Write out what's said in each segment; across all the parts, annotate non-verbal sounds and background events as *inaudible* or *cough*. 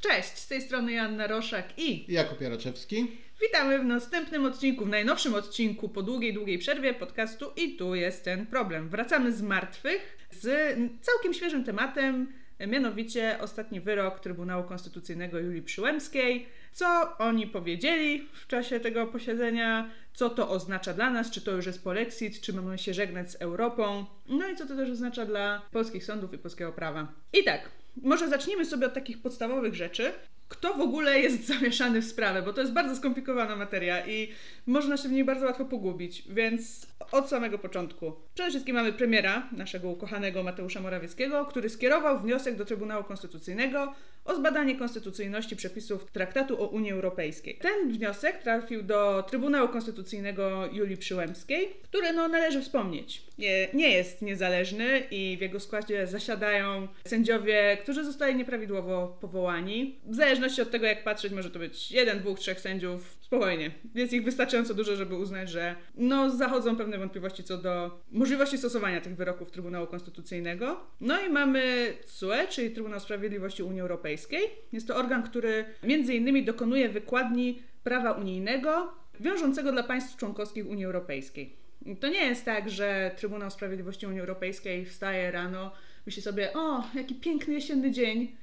Cześć, z tej strony Joanna Roszak i Jakub Jaraczewski. Witamy w następnym odcinku, w najnowszym odcinku po długiej, długiej przerwie podcastu i tu jest ten problem. Wracamy z martwych z całkiem świeżym tematem, mianowicie ostatni wyrok Trybunału Konstytucyjnego Julii Przyłębskiej. Co oni powiedzieli w czasie tego posiedzenia, co to oznacza dla nas, czy to już jest polexit, czy mamy się żegnać z Europą, no i co to też oznacza dla polskich sądów i polskiego prawa. I tak, może zacznijmy sobie od takich podstawowych rzeczy. Kto w ogóle jest *laughs* zamieszany w sprawę, bo to jest bardzo skomplikowana materia i można się w niej bardzo łatwo pogubić, więc od samego początku. Przede wszystkim mamy premiera, naszego ukochanego Mateusza Morawieckiego, który skierował wniosek do Trybunału Konstytucyjnego o zbadanie konstytucyjności przepisów Traktatu o Unii Europejskiej. Ten wniosek trafił do Trybunału Konstytucyjnego Julii Przyłębskiej, który, no, należy wspomnieć, nie, nie jest niezależny i w jego składzie zasiadają sędziowie, którzy zostali nieprawidłowo powołani. W zależności od tego, jak patrzeć, może to być jeden, dwóch, trzech sędziów, spokojnie. Jest ich wystarczająco dużo, żeby uznać, że no, zachodzą pewne wątpliwości co do możliwości stosowania tych wyroków Trybunału Konstytucyjnego. No i mamy CUE, czyli Trybunał Sprawiedliwości Unii Europejskiej. Jest to organ, który między innymi dokonuje wykładni prawa unijnego wiążącego dla państw członkowskich Unii Europejskiej. To nie jest tak, że Trybunał Sprawiedliwości Unii Europejskiej wstaje rano, myśli sobie, o, jaki piękny jesienny dzień,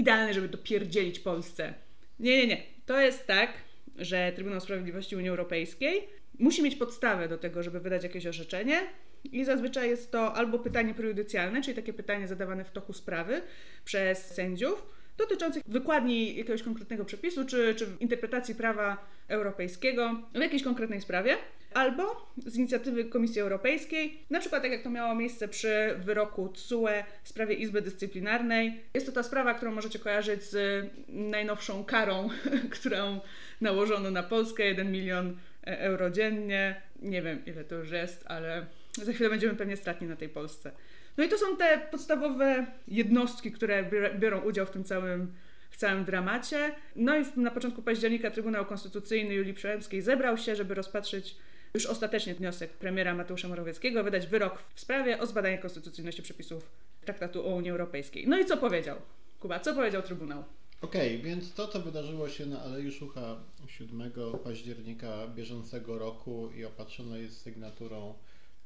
idealny, żeby dopierdzielić Polsce. Nie, nie, nie. To jest tak, że Trybunał Sprawiedliwości Unii Europejskiej musi mieć podstawę do tego, żeby wydać jakieś orzeczenie. I zazwyczaj jest to albo pytanie prejudycjalne, czyli takie pytanie zadawane w toku sprawy przez sędziów, dotyczących wykładni jakiegoś konkretnego przepisu czy, czy interpretacji prawa europejskiego w jakiejś konkretnej sprawie, albo z inicjatywy Komisji Europejskiej, na przykład tak jak to miało miejsce przy wyroku TSUE w sprawie Izby Dyscyplinarnej. Jest to ta sprawa, którą możecie kojarzyć z najnowszą karą, *laughs* którą nałożono na Polskę, 1 milion euro dziennie. Nie wiem ile to już jest, ale za chwilę będziemy pewnie stratni na tej Polsce. No i to są te podstawowe jednostki, które biorą udział w tym całym, w całym dramacie. No i na początku października Trybunał Konstytucyjny Julii Przyłębskiej zebrał się, żeby rozpatrzyć już ostatecznie wniosek premiera Mateusza Morawieckiego, wydać wyrok w sprawie o zbadanie konstytucyjności przepisów Traktatu o Unii Europejskiej. No i co powiedział? Kuba, co powiedział Trybunał? Okej, okay, więc to, co wydarzyło się na Alei Szucha 7 października bieżącego roku i opatrzone jest sygnaturą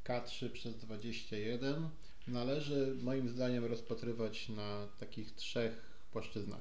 K3 przez 21, należy moim zdaniem rozpatrywać na takich trzech płaszczyznach.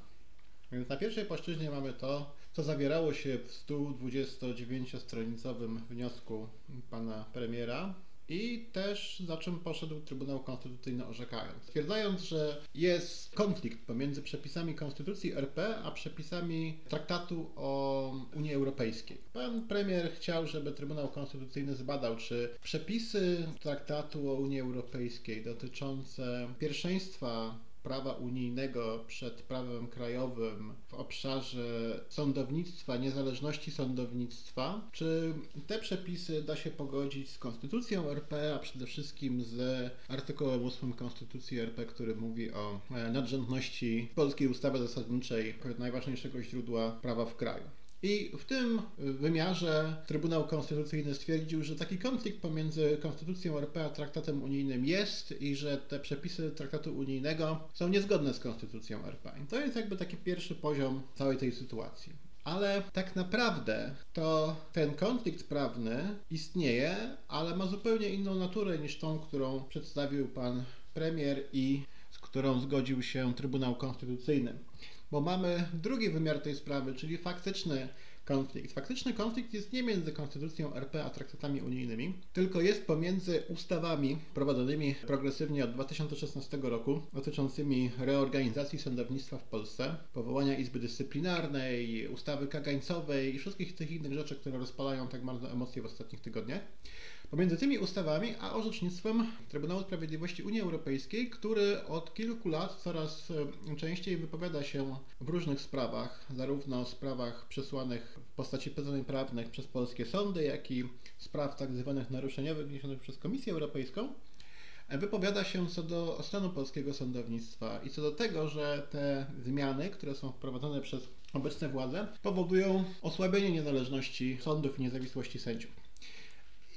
Więc na pierwszej płaszczyźnie mamy to, co zawierało się w 129-stronicowym wniosku pana premiera, i też za czym poszedł Trybunał Konstytucyjny orzekając. Stwierdzając, że jest konflikt pomiędzy przepisami Konstytucji RP a przepisami Traktatu o Unii Europejskiej. Pan premier chciał, żeby Trybunał Konstytucyjny zbadał, czy przepisy Traktatu o Unii Europejskiej dotyczące pierwszeństwa prawa unijnego przed prawem krajowym w obszarze sądownictwa, niezależności sądownictwa, czy te przepisy da się pogodzić z Konstytucją RP, a przede wszystkim z artykułem 8 Konstytucji RP, który mówi o e, nadrzędności polskiej ustawy zasadniczej, najważniejszego źródła prawa w kraju. I w tym wymiarze Trybunał Konstytucyjny stwierdził, że taki konflikt pomiędzy Konstytucją RP a Traktatem Unijnym jest i że te przepisy Traktatu Unijnego są niezgodne z Konstytucją RP. I to jest jakby taki pierwszy poziom całej tej sytuacji. Ale tak naprawdę to ten konflikt prawny istnieje, ale ma zupełnie inną naturę niż tą, którą przedstawił pan premier i z którą zgodził się Trybunał Konstytucyjny bo mamy drugi wymiar tej sprawy, czyli faktyczny konflikt. Faktyczny konflikt jest nie między konstytucją RP a traktatami unijnymi, tylko jest pomiędzy ustawami prowadzonymi progresywnie od 2016 roku dotyczącymi reorganizacji sądownictwa w Polsce, powołania Izby Dyscyplinarnej, ustawy kagańcowej i wszystkich tych innych rzeczy, które rozpalają tak bardzo emocje w ostatnich tygodniach pomiędzy tymi ustawami a orzecznictwem Trybunału Sprawiedliwości Unii Europejskiej, który od kilku lat coraz e, częściej wypowiada się w różnych sprawach, zarówno sprawach przesłanych w postaci pytań prawnych przez polskie sądy, jak i spraw tak zwanych naruszeniowych wniesionych przez Komisję Europejską e, wypowiada się co do stanu polskiego sądownictwa i co do tego, że te zmiany, które są wprowadzone przez obecne władze, powodują osłabienie niezależności sądów i niezawisłości sędziów.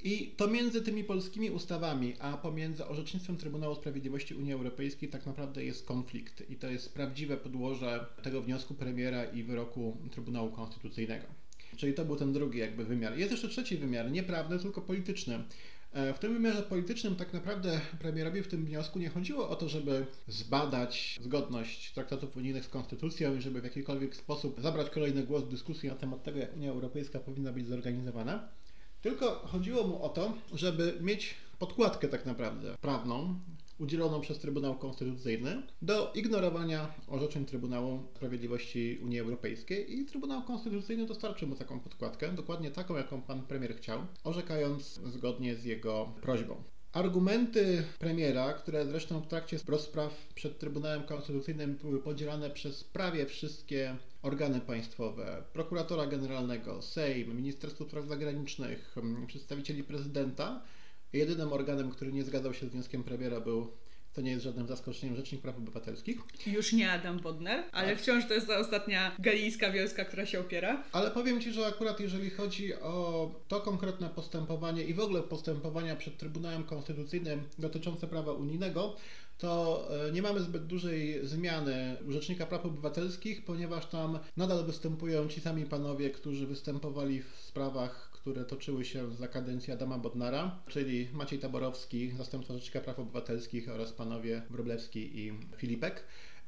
I to między tymi polskimi ustawami, a pomiędzy orzecznictwem Trybunału Sprawiedliwości Unii Europejskiej tak naprawdę jest konflikt. I to jest prawdziwe podłoże tego wniosku premiera i wyroku Trybunału Konstytucyjnego. Czyli to był ten drugi jakby wymiar. Jest jeszcze trzeci wymiar, nie prawny, tylko polityczny. E, w tym wymiarze politycznym tak naprawdę premierowi w tym wniosku nie chodziło o to, żeby zbadać zgodność traktatów unijnych z konstytucją i żeby w jakikolwiek sposób zabrać kolejny głos w dyskusji na temat tego, jak Unia Europejska powinna być zorganizowana. Tylko chodziło mu o to, żeby mieć podkładkę tak naprawdę prawną, udzieloną przez Trybunał Konstytucyjny do ignorowania orzeczeń Trybunału Sprawiedliwości Unii Europejskiej i Trybunał Konstytucyjny dostarczył mu taką podkładkę, dokładnie taką, jaką pan premier chciał, orzekając zgodnie z jego prośbą. Argumenty premiera, które zresztą w trakcie rozpraw przed Trybunałem Konstytucyjnym były podzielane przez prawie wszystkie organy państwowe, prokuratora generalnego, Sejm, Ministerstwo Spraw Zagranicznych, przedstawicieli prezydenta, Jedynym organem, który nie zgadzał się z wnioskiem premiera był to nie jest żadnym zaskoczeniem Rzecznik Praw Obywatelskich. Już nie Adam Bodner, ale tak. wciąż to jest ta ostatnia galijska wioska, która się opiera. Ale powiem Ci, że akurat jeżeli chodzi o to konkretne postępowanie i w ogóle postępowania przed Trybunałem Konstytucyjnym dotyczące prawa unijnego, to e, nie mamy zbyt dużej zmiany Rzecznika Praw Obywatelskich, ponieważ tam nadal występują ci sami panowie, którzy występowali w sprawach które toczyły się za kadencji Adama Bodnara, czyli Maciej Taborowski, zastępca Rzecznika Praw Obywatelskich oraz panowie Wróblewski i Filipek.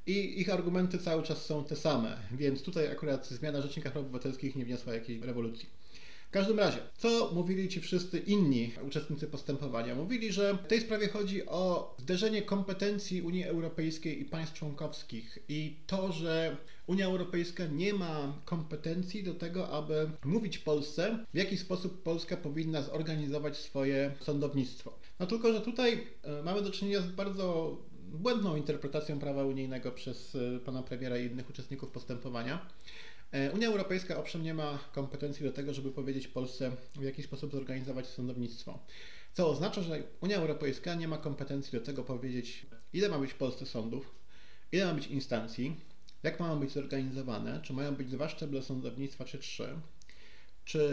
I ich argumenty cały czas są te same, więc tutaj akurat zmiana Rzecznika Praw Obywatelskich nie wniosła jakiejś rewolucji. W każdym razie, co mówili ci wszyscy inni uczestnicy postępowania? Mówili, że w tej sprawie chodzi o zderzenie kompetencji Unii Europejskiej i państw członkowskich i to, że Unia Europejska nie ma kompetencji do tego, aby mówić Polsce, w jaki sposób Polska powinna zorganizować swoje sądownictwo. No tylko, że tutaj e, mamy do czynienia z bardzo błędną interpretacją prawa unijnego przez e, pana premiera i innych uczestników postępowania. E, Unia Europejska owszem nie ma kompetencji do tego, żeby powiedzieć Polsce, w jaki sposób zorganizować sądownictwo. Co oznacza, że Unia Europejska nie ma kompetencji do tego powiedzieć, ile ma być w Polsce sądów, ile ma być instancji, jak mają być zorganizowane, czy mają być dwa szczeble sądownictwa, czy trzy, czy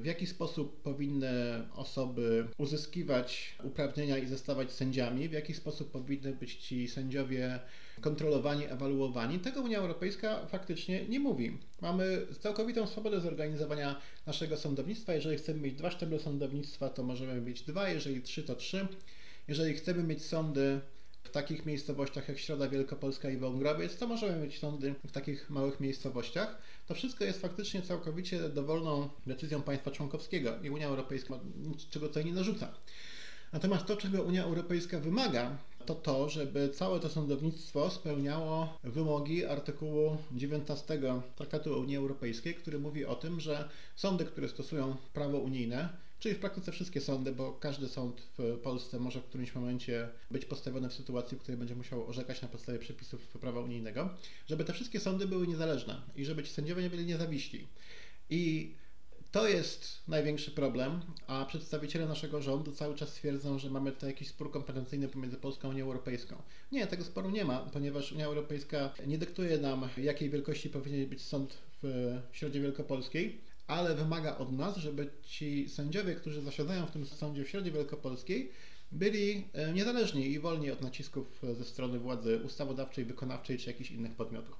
w jaki sposób powinny osoby uzyskiwać uprawnienia i zostawać sędziami, w jaki sposób powinny być ci sędziowie kontrolowani, ewaluowani. Tego Unia Europejska faktycznie nie mówi. Mamy całkowitą swobodę zorganizowania naszego sądownictwa. Jeżeli chcemy mieć dwa szczeble sądownictwa, to możemy mieć dwa, jeżeli trzy, to trzy. Jeżeli chcemy mieć sądy w takich miejscowościach jak Środa Wielkopolska i Wągrowiec, to możemy mieć sądy w takich małych miejscowościach. To wszystko jest faktycznie całkowicie dowolną decyzją państwa członkowskiego i Unia Europejska niczego tutaj nie narzuca. Natomiast to, czego Unia Europejska wymaga, to to, żeby całe to sądownictwo spełniało wymogi artykułu 19 Traktatu Unii Europejskiej, który mówi o tym, że sądy, które stosują prawo unijne, czyli w praktyce wszystkie sądy, bo każdy sąd w Polsce może w którymś momencie być postawiony w sytuacji, w której będzie musiał orzekać na podstawie przepisów prawa unijnego, żeby te wszystkie sądy były niezależne i żeby ci sędziowie byli niezawiśli. I to jest największy problem, a przedstawiciele naszego rządu cały czas twierdzą, że mamy tutaj jakiś spór kompetencyjny pomiędzy Polską a Unią Europejską. Nie, tego sporu nie ma, ponieważ Unia Europejska nie dyktuje nam, jakiej wielkości powinien być sąd w Środzie Wielkopolskiej, ale wymaga od nas, żeby ci sędziowie, którzy zasiadają w tym sądzie w Środzie Wielkopolskiej, byli e, niezależni i wolni od nacisków ze strony władzy ustawodawczej, wykonawczej czy jakichś innych podmiotów.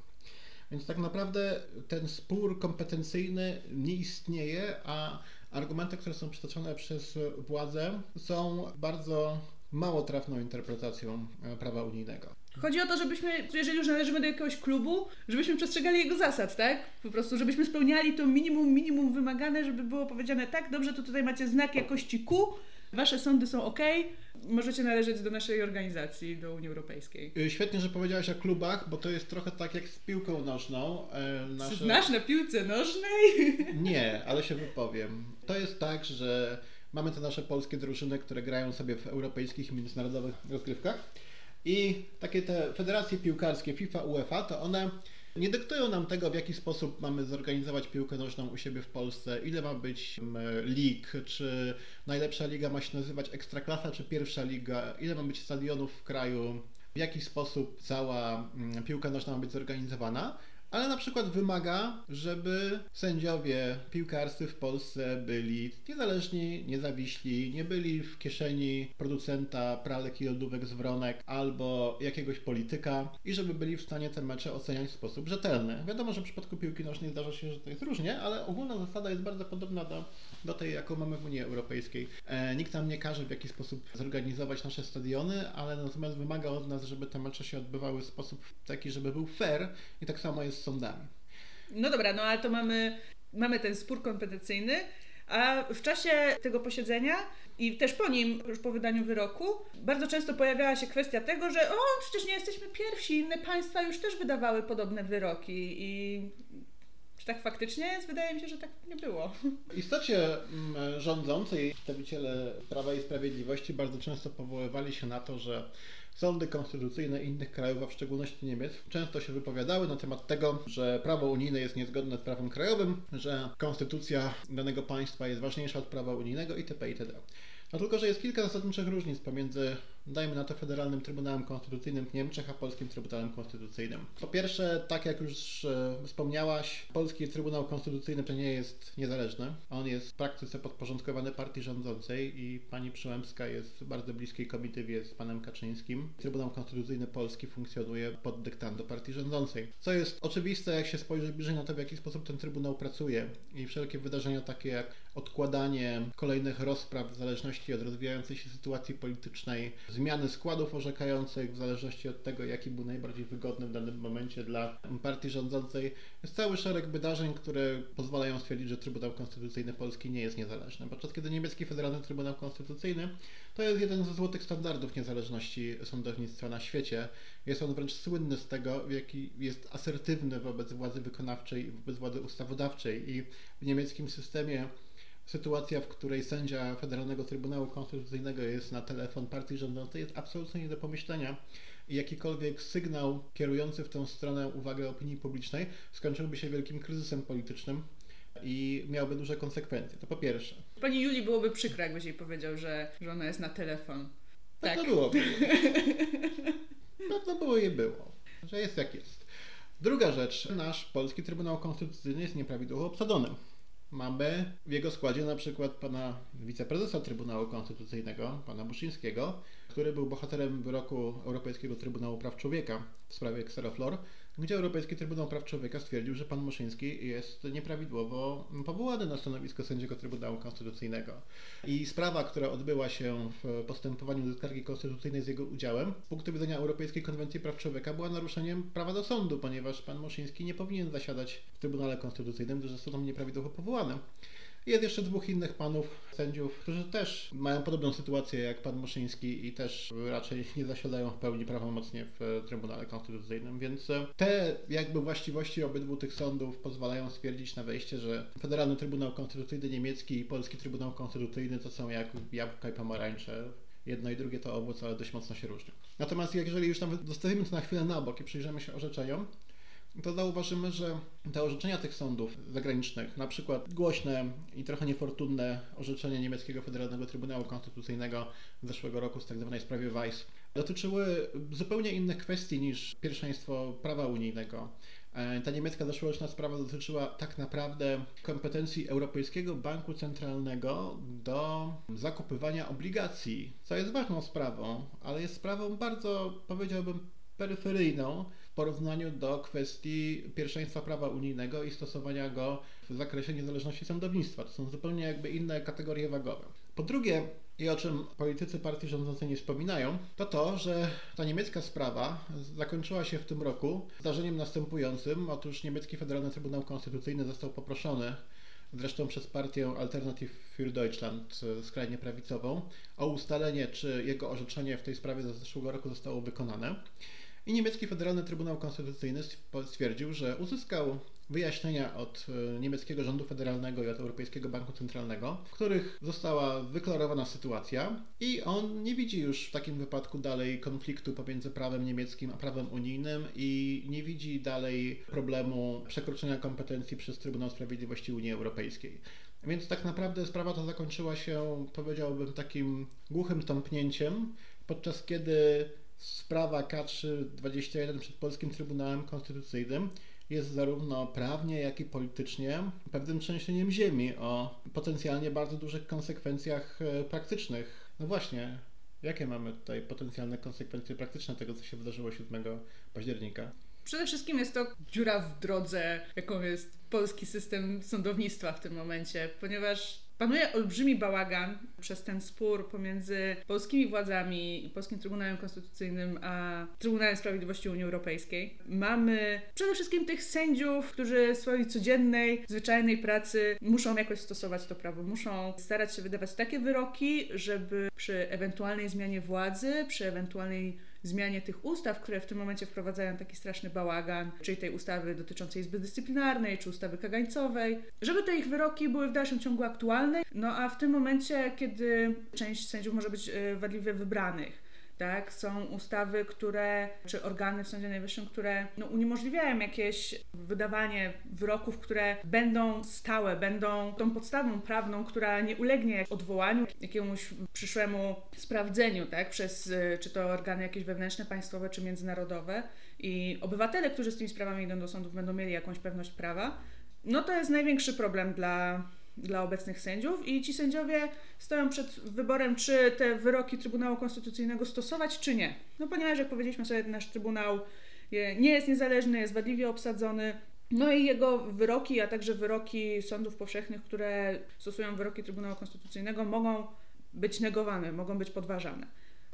Więc tak naprawdę ten spór kompetencyjny nie istnieje, a argumenty, które są przytoczone przez władzę, są bardzo mało trafną interpretacją e, prawa unijnego. Chodzi o to, żebyśmy, jeżeli już należymy do jakiegoś klubu, żebyśmy przestrzegali jego zasad, tak? Po prostu, żebyśmy spełniali to minimum, minimum wymagane, żeby było powiedziane tak, dobrze, to tutaj macie znak jakości Q, wasze sądy są ok, możecie należeć do naszej organizacji, do Unii Europejskiej. Y, świetnie, że powiedziałaś o klubach, bo to jest trochę tak jak z piłką nożną. E, nasze... Znasz na piłce nożnej? Nie, ale się wypowiem. To jest tak, że mamy te nasze polskie drużyny, które grają sobie w europejskich i międzynarodowych rozgrywkach. I takie te federacje piłkarskie FIFA, UEFA, to one nie dyktują nam tego, w jaki sposób mamy zorganizować piłkę nożną u siebie w Polsce, ile ma być lig, czy najlepsza liga ma się nazywać Ekstraklasa, czy pierwsza liga, ile ma być stadionów w kraju, w jaki sposób cała piłka nożna ma być zorganizowana ale na przykład wymaga, żeby sędziowie piłkarscy w Polsce byli niezależni, niezawiśli, nie byli w kieszeni producenta pralek i lodówek z wronek albo jakiegoś polityka i żeby byli w stanie te mecze oceniać w sposób rzetelny. Wiadomo, że w przypadku piłki nożnej zdarza się, że to jest różnie, ale ogólna zasada jest bardzo podobna do, do tej, jaką mamy w Unii Europejskiej. E, nikt nam nie każe w jaki sposób zorganizować nasze stadiony, ale natomiast wymaga od nas, żeby te mecze się odbywały w sposób taki, żeby był fair i tak samo jest z sądami. No dobra, no ale to mamy, mamy ten spór kompetencyjny, a w czasie tego posiedzenia i też po nim, już po wydaniu wyroku, bardzo często pojawiała się kwestia tego, że o, przecież nie jesteśmy pierwsi, inne państwa już też wydawały podobne wyroki i czy tak faktycznie jest? Wydaje mi się, że tak nie było. W istocie mm, rządzącej przedstawiciele Prawa i Sprawiedliwości bardzo często powoływali się na to, że Sądy konstytucyjne innych krajów, a w szczególności Niemiec, często się wypowiadały na temat tego, że prawo unijne jest niezgodne z prawem krajowym, że konstytucja danego państwa jest ważniejsza od prawa unijnego itp. itd. No tylko, że jest kilka zasadniczych różnic pomiędzy dajmy na to Federalnym Trybunałem Konstytucyjnym w Niemczech, a Polskim Trybunałem Konstytucyjnym. Po pierwsze, tak jak już e, wspomniałaś, Polski Trybunał Konstytucyjny to nie jest niezależny. On jest w praktyce podporządkowany partii rządzącej i pani Przyłębska jest w bardzo bliskiej komitywie z panem Kaczyńskim. Trybunał Konstytucyjny Polski funkcjonuje pod dyktando partii rządzącej. Co jest oczywiste, jak się spojrzy bliżej na to, w jaki sposób ten Trybunał pracuje i wszelkie wydarzenia takie jak odkładanie kolejnych rozpraw w zależności od rozwijającej się sytuacji politycznej, zmiany składów orzekających w zależności od tego, jaki był najbardziej wygodny w danym momencie dla partii rządzącej. Jest cały szereg wydarzeń, które pozwalają stwierdzić, że Trybunał Konstytucyjny Polski nie jest niezależny. Podczas kiedy niemiecki Federalny Trybunał Konstytucyjny to jest jeden ze złotych standardów niezależności sądownictwa na świecie. Jest on wręcz słynny z tego, w jaki jest asertywny wobec władzy wykonawczej, wobec władzy ustawodawczej i w niemieckim systemie sytuacja, w której sędzia Federalnego Trybunału Konstytucyjnego jest na telefon partii rządzącej, jest absolutnie nie do pomyślenia. I jakikolwiek sygnał kierujący w tę stronę uwagę opinii publicznej skończyłby się wielkim kryzysem politycznym i miałby duże konsekwencje. To po pierwsze. Pani Julii byłoby przykro, jakbyś jej powiedział, że, że ona jest na telefon. Tak, tak. *laughs* to byłoby. Pewno było jej było, że jest jak jest. Druga rzecz. Nasz polski Trybunał Konstytucyjny jest nieprawidłowo obsadzony. Mamy w jego składzie na przykład pana wiceprezesa Trybunału Konstytucyjnego, pana Buszyńskiego, który był bohaterem wyroku Europejskiego Trybunału Praw Człowieka w sprawie Xeroflor, gdzie Europejski Trybunał Praw Człowieka stwierdził, że pan Muszyński jest nieprawidłowo powołany na stanowisko sędziego Trybunału Konstytucyjnego. I sprawa, która odbyła się w postępowaniu do skargi konstytucyjnej z jego udziałem, z punktu widzenia Europejskiej Konwencji Praw Człowieka była naruszeniem prawa do sądu, ponieważ pan Muszyński nie powinien zasiadać w Trybunale Konstytucyjnym, gdyż został nieprawidłowo powołany. Jest jeszcze dwóch innych panów sędziów, którzy też mają podobną sytuację jak pan Muszyński i też raczej nie zasiadają w pełni prawomocnie w Trybunale Konstytucyjnym, więc te jakby właściwości obydwu tych sądów pozwalają stwierdzić na wejście, że Federalny Trybunał Konstytucyjny niemiecki i Polski Trybunał Konstytucyjny to są jak jabłka i pomarańcze jedno i drugie to owoc, ale dość mocno się różnią. Natomiast jeżeli już tam zostawimy to na chwilę na bok i przyjrzymy się orzeczeniom, to zauważymy, że te orzeczenia tych sądów zagranicznych, na przykład głośne i trochę niefortunne orzeczenie niemieckiego Federalnego Trybunału Konstytucyjnego z zeszłego roku z tzw. Tak sprawie Weiss, dotyczyły zupełnie innych kwestii niż pierwszeństwo prawa unijnego. E, ta niemiecka zeszłoroczna sprawa dotyczyła tak naprawdę kompetencji Europejskiego Banku Centralnego do zakupywania obligacji, co jest ważną sprawą, ale jest sprawą bardzo, powiedziałbym, peryferyjną porównaniu do kwestii pierwszeństwa prawa unijnego i stosowania go w zakresie niezależności sądownictwa. To są zupełnie jakby inne kategorie wagowe. Po drugie, i o czym politycy partii rządzącej nie wspominają, to to, że ta niemiecka sprawa zakończyła się w tym roku zdarzeniem następującym. Otóż niemiecki Federalny Trybunał Konstytucyjny został poproszony zresztą przez partię Alternative für Deutschland, skrajnie prawicową, o ustalenie, czy jego orzeczenie w tej sprawie z zeszłego roku zostało wykonane. I niemiecki Federalny Trybunał Konstytucyjny stwierdził, że uzyskał wyjaśnienia od e, niemieckiego rządu federalnego i od Europejskiego Banku Centralnego, w których została wyklarowana sytuacja i on nie widzi już w takim wypadku dalej konfliktu pomiędzy prawem niemieckim a prawem unijnym i nie widzi dalej problemu przekroczenia kompetencji przez Trybunał Sprawiedliwości Unii Europejskiej. Więc tak naprawdę sprawa ta zakończyła się, powiedziałbym, takim głuchym tąpnięciem, podczas kiedy sprawa K3-21 przed Polskim Trybunałem Konstytucyjnym jest zarówno prawnie, jak i politycznie pewnym trzęsieniem ziemi o potencjalnie bardzo dużych konsekwencjach e, praktycznych. No właśnie, jakie mamy tutaj potencjalne konsekwencje praktyczne tego, co się wydarzyło 7 października? Przede wszystkim jest to dziura w drodze, jaką jest polski system sądownictwa w tym momencie, ponieważ Panuje olbrzymi bałagan przez ten spór pomiędzy polskimi władzami Polskim Trybunałem Konstytucyjnym a Trybunałem Sprawiedliwości Unii Europejskiej. Mamy przede wszystkim tych sędziów, którzy w swojej codziennej, zwyczajnej pracy muszą jakoś stosować to prawo, muszą starać się wydawać takie wyroki, żeby przy ewentualnej zmianie władzy, przy ewentualnej zmianie tych ustaw, które w tym momencie wprowadzają taki straszny bałagan, czyli tej ustawy dotyczącej Izby Dyscyplinarnej, czy ustawy kagańcowej, żeby te ich wyroki były w dalszym ciągu aktualne. No a w tym momencie, kiedy część sędziów może być e, wadliwie wybranych, tak? Są ustawy, które, czy organy w Sądzie Najwyższym, które no, uniemożliwiają jakieś wydawanie wyroków, które będą stałe, będą tą podstawą prawną, która nie ulegnie odwołaniu, jakiemuś przyszłemu sprawdzeniu, tak? Przez y, czy to organy jakieś wewnętrzne, państwowe, czy międzynarodowe. I obywatele, którzy z tymi sprawami idą do sądów, będą mieli jakąś pewność prawa. No to jest największy problem dla dla obecnych sędziów i ci sędziowie stoją przed wyborem, czy te wyroki Trybunału Konstytucyjnego stosować, czy nie. No ponieważ, jak powiedzieliśmy sobie, nasz Trybunał nie jest niezależny, jest wadliwie obsadzony, no i jego wyroki, a także wyroki sądów powszechnych, które stosują wyroki Trybunału Konstytucyjnego, mogą być negowane, mogą być podważane.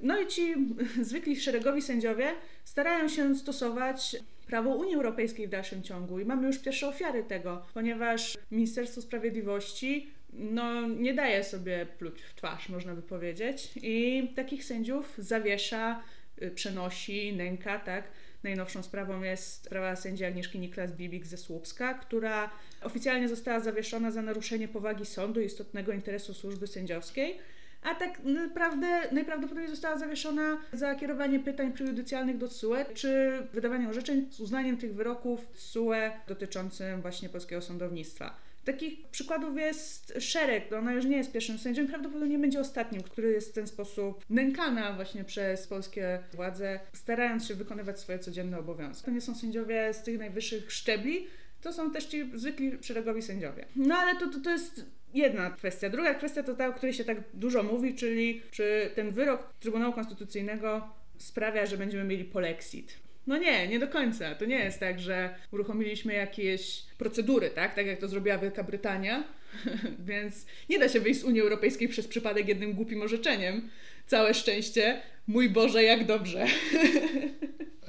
No i ci *laughs* zwykli szeregowi sędziowie starają się stosować prawo Unii Europejskiej w dalszym ciągu. I mamy już pierwsze ofiary tego, ponieważ Ministerstwo Sprawiedliwości no, nie daje sobie pluć w twarz, można by powiedzieć, i takich sędziów zawiesza, y, przenosi, nęka, tak? Najnowszą sprawą jest sprawa sędzi Agnieszki Niklas-Bibik ze Słupska, która oficjalnie została zawieszona za naruszenie powagi sądu i istotnego interesu służby sędziowskiej a tak naprawdę najprawdopodobniej została zawieszona za kierowanie pytań prejudycjalnych do TSUE, czy wydawanie orzeczeń z uznaniem tych wyroków TSUE dotyczącym właśnie polskiego sądownictwa. Takich przykładów jest szereg. Ona już nie jest pierwszym sędzią, prawdopodobnie będzie ostatnim, który jest w ten sposób nękana właśnie przez polskie władze, starając się wykonywać swoje codzienne obowiązki. To nie są sędziowie z tych najwyższych szczebli, to są też ci zwykli szeregowi sędziowie. No ale to, to, to jest jedna kwestia. Druga kwestia to ta, o której się tak dużo mówi, czyli czy ten wyrok Trybunału Konstytucyjnego sprawia, że będziemy mieli polexit. No nie, nie do końca. To nie jest tak, że uruchomiliśmy jakieś procedury, tak? Tak jak to zrobiła Wielka Brytania. *laughs* Więc nie da się wyjść z Unii Europejskiej przez przypadek jednym głupim orzeczeniem. Całe szczęście. Mój Boże, jak dobrze. *laughs*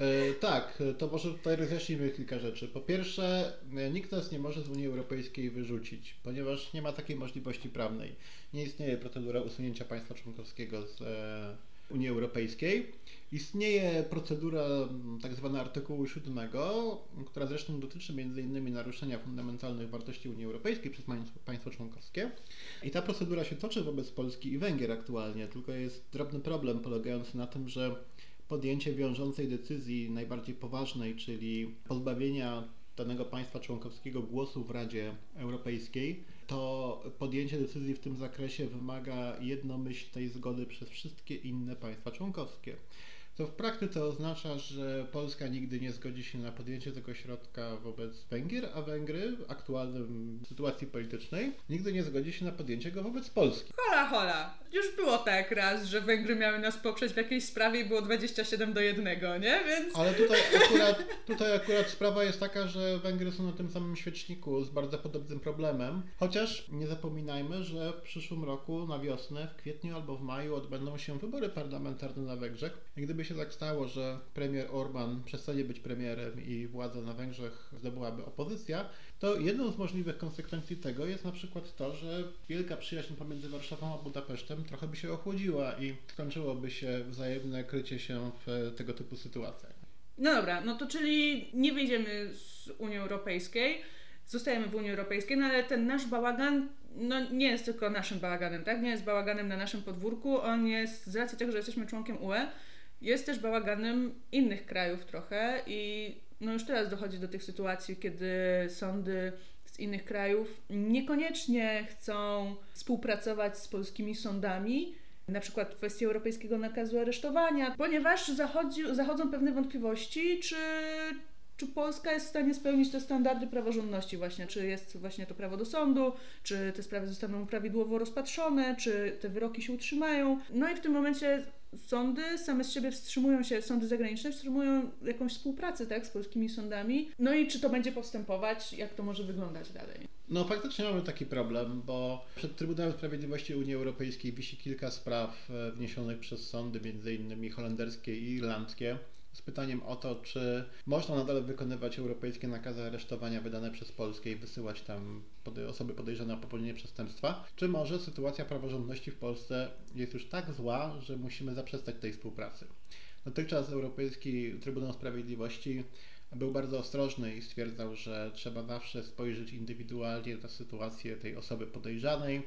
E, tak, to może tutaj rozjaśnimy kilka rzeczy. Po pierwsze, e, nikt nas nie może z Unii Europejskiej wyrzucić, ponieważ nie ma takiej możliwości prawnej. Nie istnieje procedura usunięcia państwa członkowskiego z e, Unii Europejskiej. Istnieje procedura tak zwana artykułu 7, która zresztą dotyczy m.in. naruszenia fundamentalnych wartości Unii Europejskiej przez państwo członkowskie. I ta procedura się toczy wobec Polski i Węgier aktualnie, tylko jest drobny problem polegający na tym, że podjęcie wiążącej decyzji najbardziej poważnej, czyli pozbawienia danego państwa członkowskiego głosu w Radzie Europejskiej, to podjęcie decyzji w tym zakresie wymaga jednomyślnej zgody przez wszystkie inne państwa członkowskie. Co w praktyce oznacza, że Polska nigdy nie zgodzi się na podjęcie tego środka wobec Węgier, a Węgry w aktualnej sytuacji politycznej nigdy nie zgodzi się na podjęcie go wobec Polski. Hola, hola. Już było tak raz, że Węgry miały nas poprzeć w jakiejś sprawie i było 27 do 1, nie? Więc... Ale tutaj akurat, tutaj akurat sprawa jest taka, że Węgry są na tym samym świeczniku z bardzo podobnym problemem. Chociaż nie zapominajmy, że w przyszłym roku na wiosnę, w kwietniu albo w maju odbędą się wybory parlamentarne na Węgrzech. I gdyby się tak stało, że premier Orban przestanie być premierem i władzę na Węgrzech zdobyłaby opozycja, to jedną z możliwych konsekwencji tego jest na przykład to, że wielka przyjaźń pomiędzy Warszawą a Budapesztem trochę by się ochłodziła i skończyłoby się wzajemne krycie się w tego typu sytuacjach. No dobra, no to czyli nie wyjdziemy z Unii Europejskiej, zostajemy w Unii Europejskiej, no ale ten nasz bałagan no, nie jest tylko naszym bałaganem, tak? Nie jest bałaganem na naszym podwórku, on jest z racji tego, że jesteśmy członkiem UE, jest też bałaganem innych krajów trochę i no już teraz dochodzi do tych sytuacji, kiedy sądy z innych krajów niekoniecznie chcą współpracować z polskimi sądami, na przykład w kwestii europejskiego nakazu aresztowania, ponieważ zachodzi, zachodzą pewne wątpliwości, czy, czy Polska jest w stanie spełnić te standardy praworządności właśnie, czy jest właśnie to prawo do sądu, czy te sprawy zostaną prawidłowo rozpatrzone, czy te wyroki się utrzymają. No i w tym momencie sądy same z siebie wstrzymują się, sądy zagraniczne wstrzymują jakąś współpracę tak, z polskimi sądami. No i czy to będzie postępować, jak to może wyglądać dalej? No faktycznie mamy taki problem, bo przed Trybunałem Sprawiedliwości Unii Europejskiej wisi kilka spraw e, wniesionych przez sądy, między innymi holenderskie i irlandzkie, z pytaniem o to, czy można nadal wykonywać europejskie nakazy aresztowania wydane przez Polskę i wysyłać tam osoby podejrzane o popełnienie przestępstwa, czy może sytuacja praworządności w Polsce jest już tak zła, że musimy zaprzestać tej współpracy. Dotychczas Europejski Trybunał Sprawiedliwości był bardzo ostrożny i stwierdzał, że trzeba zawsze spojrzeć indywidualnie na sytuację tej osoby podejrzanej,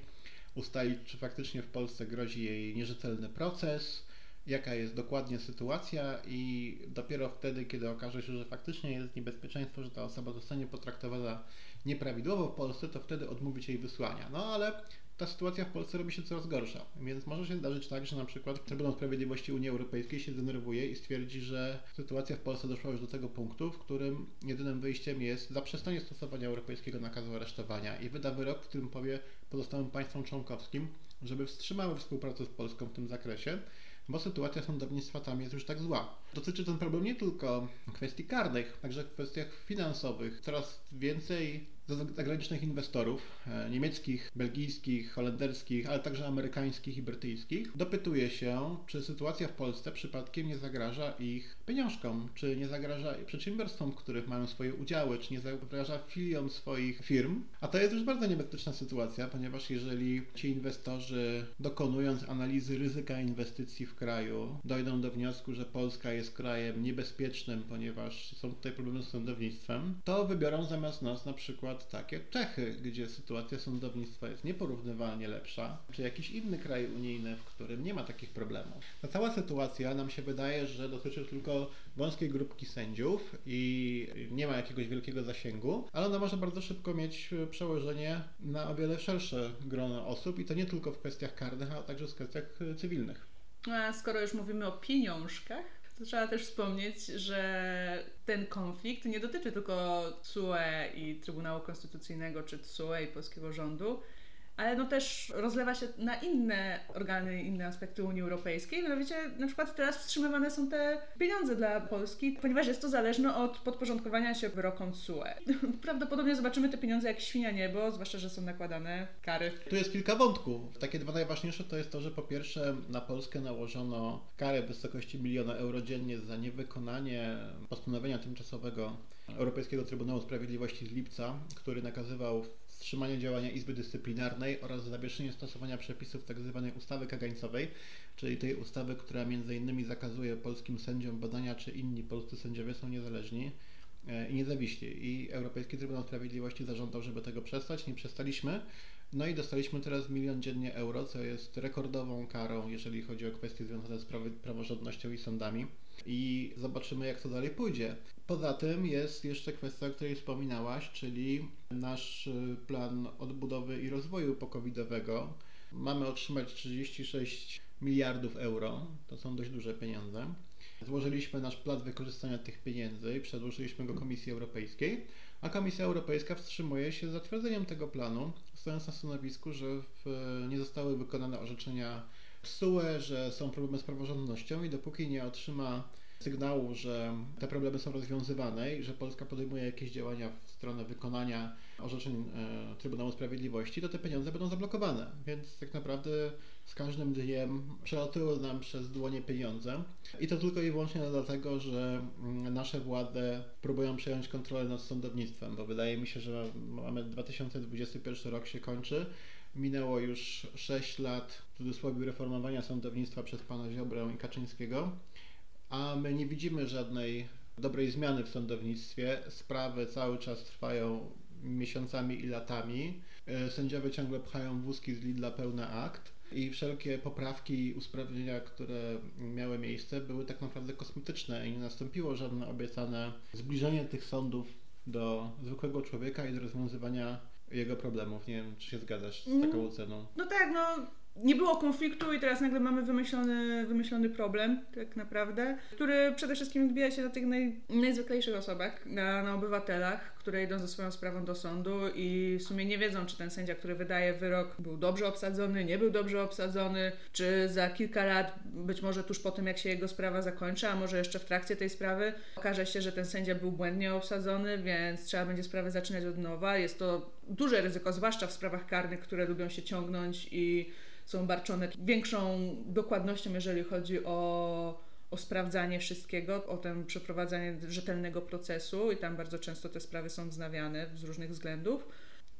ustalić, czy faktycznie w Polsce grozi jej nierzetelny proces, jaka jest dokładnie sytuacja i dopiero wtedy, kiedy okaże się, że faktycznie jest niebezpieczeństwo, że ta osoba zostanie potraktowana nieprawidłowo w Polsce, to wtedy odmówić jej wysłania. No ale ta sytuacja w Polsce robi się coraz gorsza, więc może się zdarzyć tak, że na przykład Trybunał Sprawiedliwości Unii Europejskiej się zdenerwuje i stwierdzi, że sytuacja w Polsce doszła już do tego punktu, w którym jedynym wyjściem jest zaprzestanie stosowania europejskiego nakazu aresztowania i wyda wyrok, w którym powie pozostałym państwom członkowskim, żeby wstrzymały współpracę z Polską w tym zakresie, bo sytuacja sądownictwa tam jest już tak zła. Dotyczy ten problem nie tylko kwestii karnych, także w kwestiach finansowych. Coraz więcej zagranicznych inwestorów, e, niemieckich, belgijskich, holenderskich, ale także amerykańskich i brytyjskich, dopytuje się, czy sytuacja w Polsce przypadkiem nie zagraża ich pieniążkom, czy nie zagraża przedsiębiorstwom, w których mają swoje udziały, czy nie zagraża filiom swoich firm. A to jest już bardzo niebezpieczna sytuacja, ponieważ jeżeli ci inwestorzy, dokonując analizy ryzyka inwestycji w kraju, dojdą do wniosku, że Polska jest krajem niebezpiecznym, ponieważ są tutaj problemy z sądownictwem, to wybiorą zamiast nas na przykład przykład tak jak Czechy, gdzie sytuacja sądownictwa jest nieporównywalnie lepsza, czy jakiś inny kraj unijny, w którym nie ma takich problemów. Ta cała sytuacja nam się wydaje, że dotyczy tylko wąskiej grupki sędziów i nie ma jakiegoś wielkiego zasięgu, ale ona może bardzo szybko mieć przełożenie na o wiele szersze grono osób i to nie tylko w kwestiach karnych, ale także w kwestiach cywilnych. A skoro już mówimy o pieniążkach, trzeba też wspomnieć, że ten konflikt nie dotyczy tylko TSUE i Trybunału Konstytucyjnego, czy TSUE i polskiego rządu, ale no też rozlewa się na inne organy, inne aspekty Unii Europejskiej. Mianowicie na przykład teraz wstrzymywane są te pieniądze dla Polski, ponieważ jest to zależne od podporządkowania się wyrokom TSUE. *laughs* Prawdopodobnie zobaczymy te pieniądze jak świnia niebo, zwłaszcza, że są nakładane kary. Tu jest kilka wątków. Takie dwa najważniejsze to jest to, że po pierwsze na Polskę nałożono karę w wysokości miliona euro dziennie za niewykonanie postanowienia tymczasowego Europejskiego Trybunału Sprawiedliwości z lipca, który nakazywał wstrzymanie działania Izby Dyscyplinarnej oraz zawieszenie stosowania przepisów tzw. Tak ustawy kagańcowej, czyli tej ustawy, która innymi zakazuje polskim sędziom badania, czy inni polscy sędziowie są niezależni e, i niezawiśli. I Europejski Trybunał Sprawiedliwości zażądał, żeby tego przestać. Nie przestaliśmy. No i dostaliśmy teraz milion dziennie euro, co jest rekordową karą, jeżeli chodzi o kwestie związane z praworządnością i sądami. I zobaczymy, jak to dalej pójdzie. Poza tym jest jeszcze kwestia, o której wspominałaś, czyli nasz y, plan odbudowy i rozwoju pokowidowego. Mamy otrzymać 36 miliardów euro, to są dość duże pieniądze. Złożyliśmy nasz plan wykorzystania tych pieniędzy i przedłożyliśmy go Komisji Europejskiej, a Komisja Europejska wstrzymuje się zatwierdzeniem tego planu, stojąc na stanowisku, że w, nie zostały wykonane orzeczenia SUE, że są problemy z praworządnością i dopóki nie otrzyma sygnału, że te problemy są rozwiązywane i że Polska podejmuje jakieś działania w stronę wykonania orzeczeń e, Trybunału Sprawiedliwości, to te pieniądze będą zablokowane. Więc tak naprawdę z każdym dniem przelatują nam przez dłonie pieniądze. I to tylko i wyłącznie dlatego, że mm, nasze władze próbują przejąć kontrolę nad sądownictwem, bo wydaje mi się, że mamy 2021 rok się kończy. Minęło już 6 lat w cudzysłowie reformowania sądownictwa przez pana Ziobrę i Kaczyńskiego a my nie widzimy żadnej dobrej zmiany w sądownictwie. Sprawy cały czas trwają miesiącami i latami. Sędziowie ciągle pchają wózki z Lidla pełne akt i wszelkie poprawki i usprawnienia, które miały miejsce, były tak naprawdę kosmetyczne i nie nastąpiło żadne obiecane zbliżenie tych sądów do zwykłego człowieka i do rozwiązywania jego problemów. Nie wiem, czy się zgadzasz z taką mm. oceną. No tak, no nie było konfliktu i teraz nagle mamy wymyślony, wymyślony problem, tak naprawdę, który przede wszystkim odbija się na tych naj, najzwyklejszych osobach, na, na obywatelach, które idą ze swoją sprawą do sądu i w sumie nie wiedzą, czy ten sędzia, który wydaje wyrok, był dobrze obsadzony, nie był dobrze obsadzony, czy za kilka lat, być może tuż po tym, jak się jego sprawa zakończy, a może jeszcze w trakcie tej sprawy, okaże się, że ten sędzia był błędnie obsadzony, więc trzeba będzie sprawę zaczynać od nowa. Jest to duże ryzyko, zwłaszcza w sprawach karnych, które lubią się ciągnąć i są barczone większą dokładnością, jeżeli chodzi o, o sprawdzanie wszystkiego, o ten przeprowadzanie rzetelnego procesu i tam bardzo często te sprawy są wznawiane z różnych względów.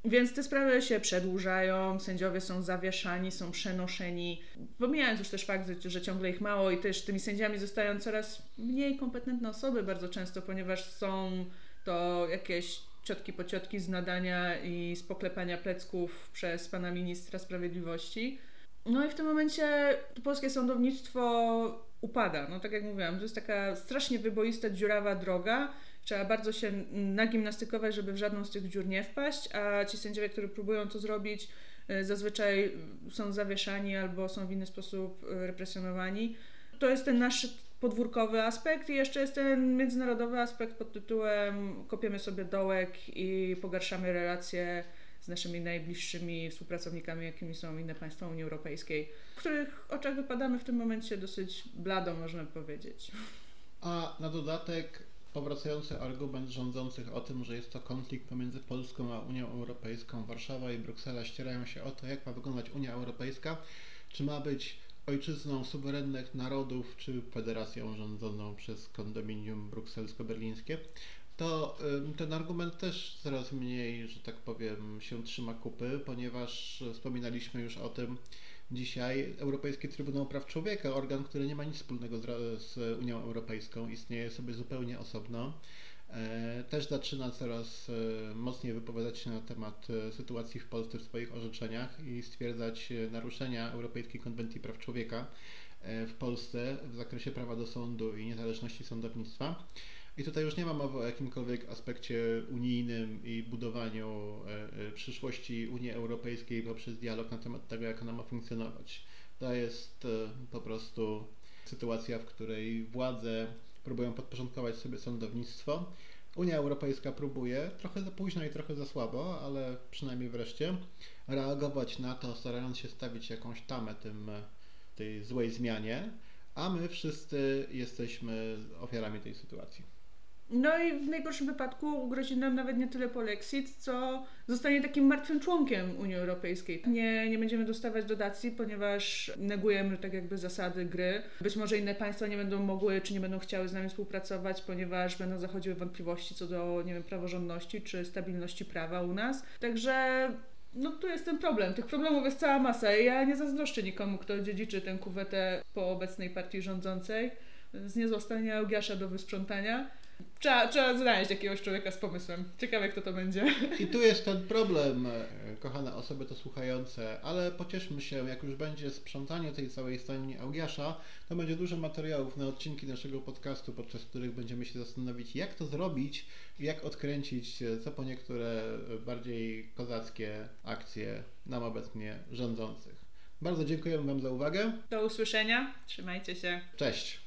Więc te sprawy się przedłużają, sędziowie są zawieszani, są przenoszeni, pomijając już też fakt, że ciągle ich mało i też tymi sędziami zostają coraz mniej kompetentne osoby bardzo często, ponieważ są to jakieś ciotki po ciotki z nadania i z poklepania plecków przez pana ministra sprawiedliwości. No i w tym momencie polskie sądownictwo upada. No tak jak mówiłam, to jest taka strasznie wyboista, dziurawa droga. Trzeba bardzo się nagimnastykować, żeby w żadną z tych dziur nie wpaść, a ci sędziowie, którzy próbują to zrobić, e, zazwyczaj są zawieszani albo są w inny sposób e, represjonowani. To jest ten nasz podwórkowy aspekt i jeszcze jest ten międzynarodowy aspekt pod tytułem kopiemy sobie dołek i pogarszamy relacje z naszymi najbliższymi współpracownikami, jakimi są inne państwa Unii Europejskiej, w których oczach wypadamy w tym momencie dosyć blado, można powiedzieć. A na dodatek powracający argument rządzących o tym, że jest to konflikt pomiędzy Polską a Unią Europejską, Warszawa i Bruksela ścierają się o to, jak ma wyglądać Unia Europejska, czy ma być ojczyzną suwerennych narodów, czy federacją rządzoną przez kondominium brukselsko-berlińskie to ten argument też coraz mniej, że tak powiem, się trzyma kupy, ponieważ wspominaliśmy już o tym dzisiaj. Europejski Trybunał Praw Człowieka, organ, który nie ma nic wspólnego z, Unią Europejską, istnieje sobie zupełnie osobno. E, też zaczyna coraz e, mocniej wypowiadać się na temat e, sytuacji w Polsce w swoich orzeczeniach i stwierdzać naruszenia Europejskiej Konwencji Praw Człowieka w Polsce w zakresie prawa do sądu i niezależności sądownictwa. I tutaj już nie ma mowy o jakimkolwiek aspekcie unijnym i budowaniu e, e, przyszłości Unii Europejskiej poprzez dialog na temat tego, jak ona ma funkcjonować. To jest e, po prostu sytuacja, w której władze próbują podporządkować sobie sądownictwo. Unia Europejska próbuje, trochę za późno i trochę za słabo, ale przynajmniej wreszcie, reagować na to, starając się stawić jakąś tamę tym, tej złej zmianie, a my wszyscy jesteśmy ofiarami tej sytuacji. No i w najgorszym wypadku grozi nam nawet nie tyle polexit, co zostanie takim martwym członkiem Unii Europejskiej. Nie, nie będziemy dostawać dotacji, ponieważ negujemy tak jakby zasady gry. Być może inne państwa nie będą mogły, czy nie będą chciały z nami współpracować, ponieważ będą zachodziły wątpliwości co do, nie wiem, praworządności, czy stabilności prawa u nas. Także no tu jest ten problem. Tych problemów jest cała masa i ja nie zazdroszczę nikomu, kto dziedziczy tę kuwetę po obecnej partii rządzącej z niezłostania Eugiasza do wysprzątania. Trzeba, trzeba znaleźć jakiegoś człowieka z pomysłem. Ciekawe, kto to będzie. I tu jest ten problem, e, kochane osoby to słuchające, ale pocieszmy się, jak już będzie sprzątanie tej całej stajni Augiasza, to będzie dużo materiałów na odcinki naszego podcastu, podczas których będziemy się zastanowić, jak to zrobić i jak odkręcić e, co po niektóre bardziej kozackie akcje nam obecnie rządzących. Bardzo dziękujemy Wam za uwagę. Do usłyszenia. Trzymajcie się. Cześć.